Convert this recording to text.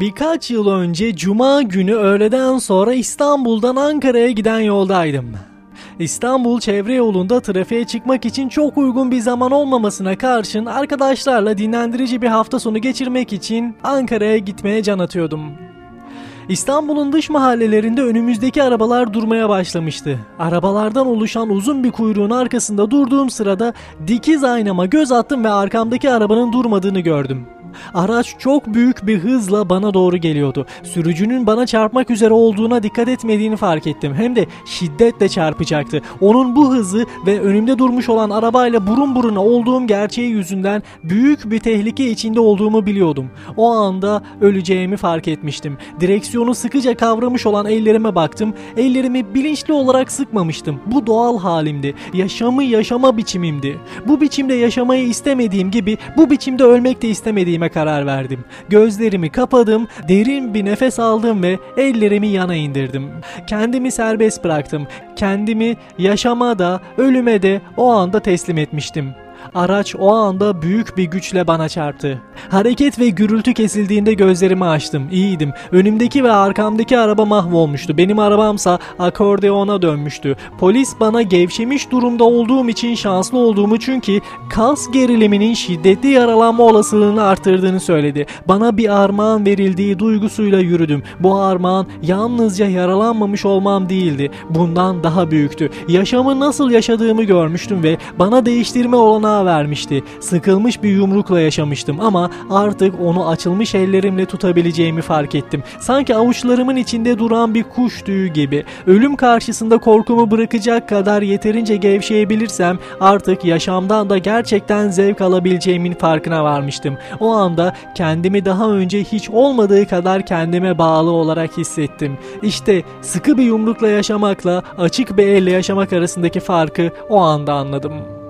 Birkaç yıl önce Cuma günü öğleden sonra İstanbul'dan Ankara'ya giden yoldaydım. İstanbul çevre yolunda trafiğe çıkmak için çok uygun bir zaman olmamasına karşın arkadaşlarla dinlendirici bir hafta sonu geçirmek için Ankara'ya gitmeye can atıyordum. İstanbul'un dış mahallelerinde önümüzdeki arabalar durmaya başlamıştı. Arabalardan oluşan uzun bir kuyruğun arkasında durduğum sırada dikiz aynama göz attım ve arkamdaki arabanın durmadığını gördüm. Araç çok büyük bir hızla bana doğru geliyordu. Sürücünün bana çarpmak üzere olduğuna dikkat etmediğini fark ettim. Hem de şiddetle çarpacaktı. Onun bu hızı ve önümde durmuş olan arabayla burun buruna olduğum gerçeği yüzünden büyük bir tehlike içinde olduğumu biliyordum. O anda öleceğimi fark etmiştim. Direksiyonu sıkıca kavramış olan ellerime baktım. Ellerimi bilinçli olarak sıkmamıştım. Bu doğal halimdi. Yaşamı yaşama biçimimdi. Bu biçimde yaşamayı istemediğim gibi bu biçimde ölmek de istemediğim vermeye karar verdim. Gözlerimi kapadım, derin bir nefes aldım ve ellerimi yana indirdim. Kendimi serbest bıraktım. Kendimi yaşama da, ölüme de o anda teslim etmiştim. Araç o anda büyük bir güçle bana çarptı. Hareket ve gürültü kesildiğinde gözlerimi açtım. İyiydim. Önümdeki ve arkamdaki araba mahvolmuştu. Benim arabamsa akordeona dönmüştü. Polis bana gevşemiş durumda olduğum için şanslı olduğumu çünkü kas geriliminin şiddetli yaralanma olasılığını arttırdığını söyledi. Bana bir armağan verildiği duygusuyla yürüdüm. Bu armağan yalnızca yaralanmamış olmam değildi. Bundan daha büyüktü. Yaşamı nasıl yaşadığımı görmüştüm ve bana değiştirme olanağı vermişti. Sıkılmış bir yumrukla yaşamıştım ama artık onu açılmış ellerimle tutabileceğimi fark ettim. Sanki avuçlarımın içinde duran bir kuş tüyü gibi. Ölüm karşısında korkumu bırakacak kadar yeterince gevşeyebilirsem artık yaşamdan da gerçekten zevk alabileceğimin farkına varmıştım. O anda kendimi daha önce hiç olmadığı kadar kendime bağlı olarak hissettim. İşte sıkı bir yumrukla yaşamakla açık bir elle yaşamak arasındaki farkı o anda anladım.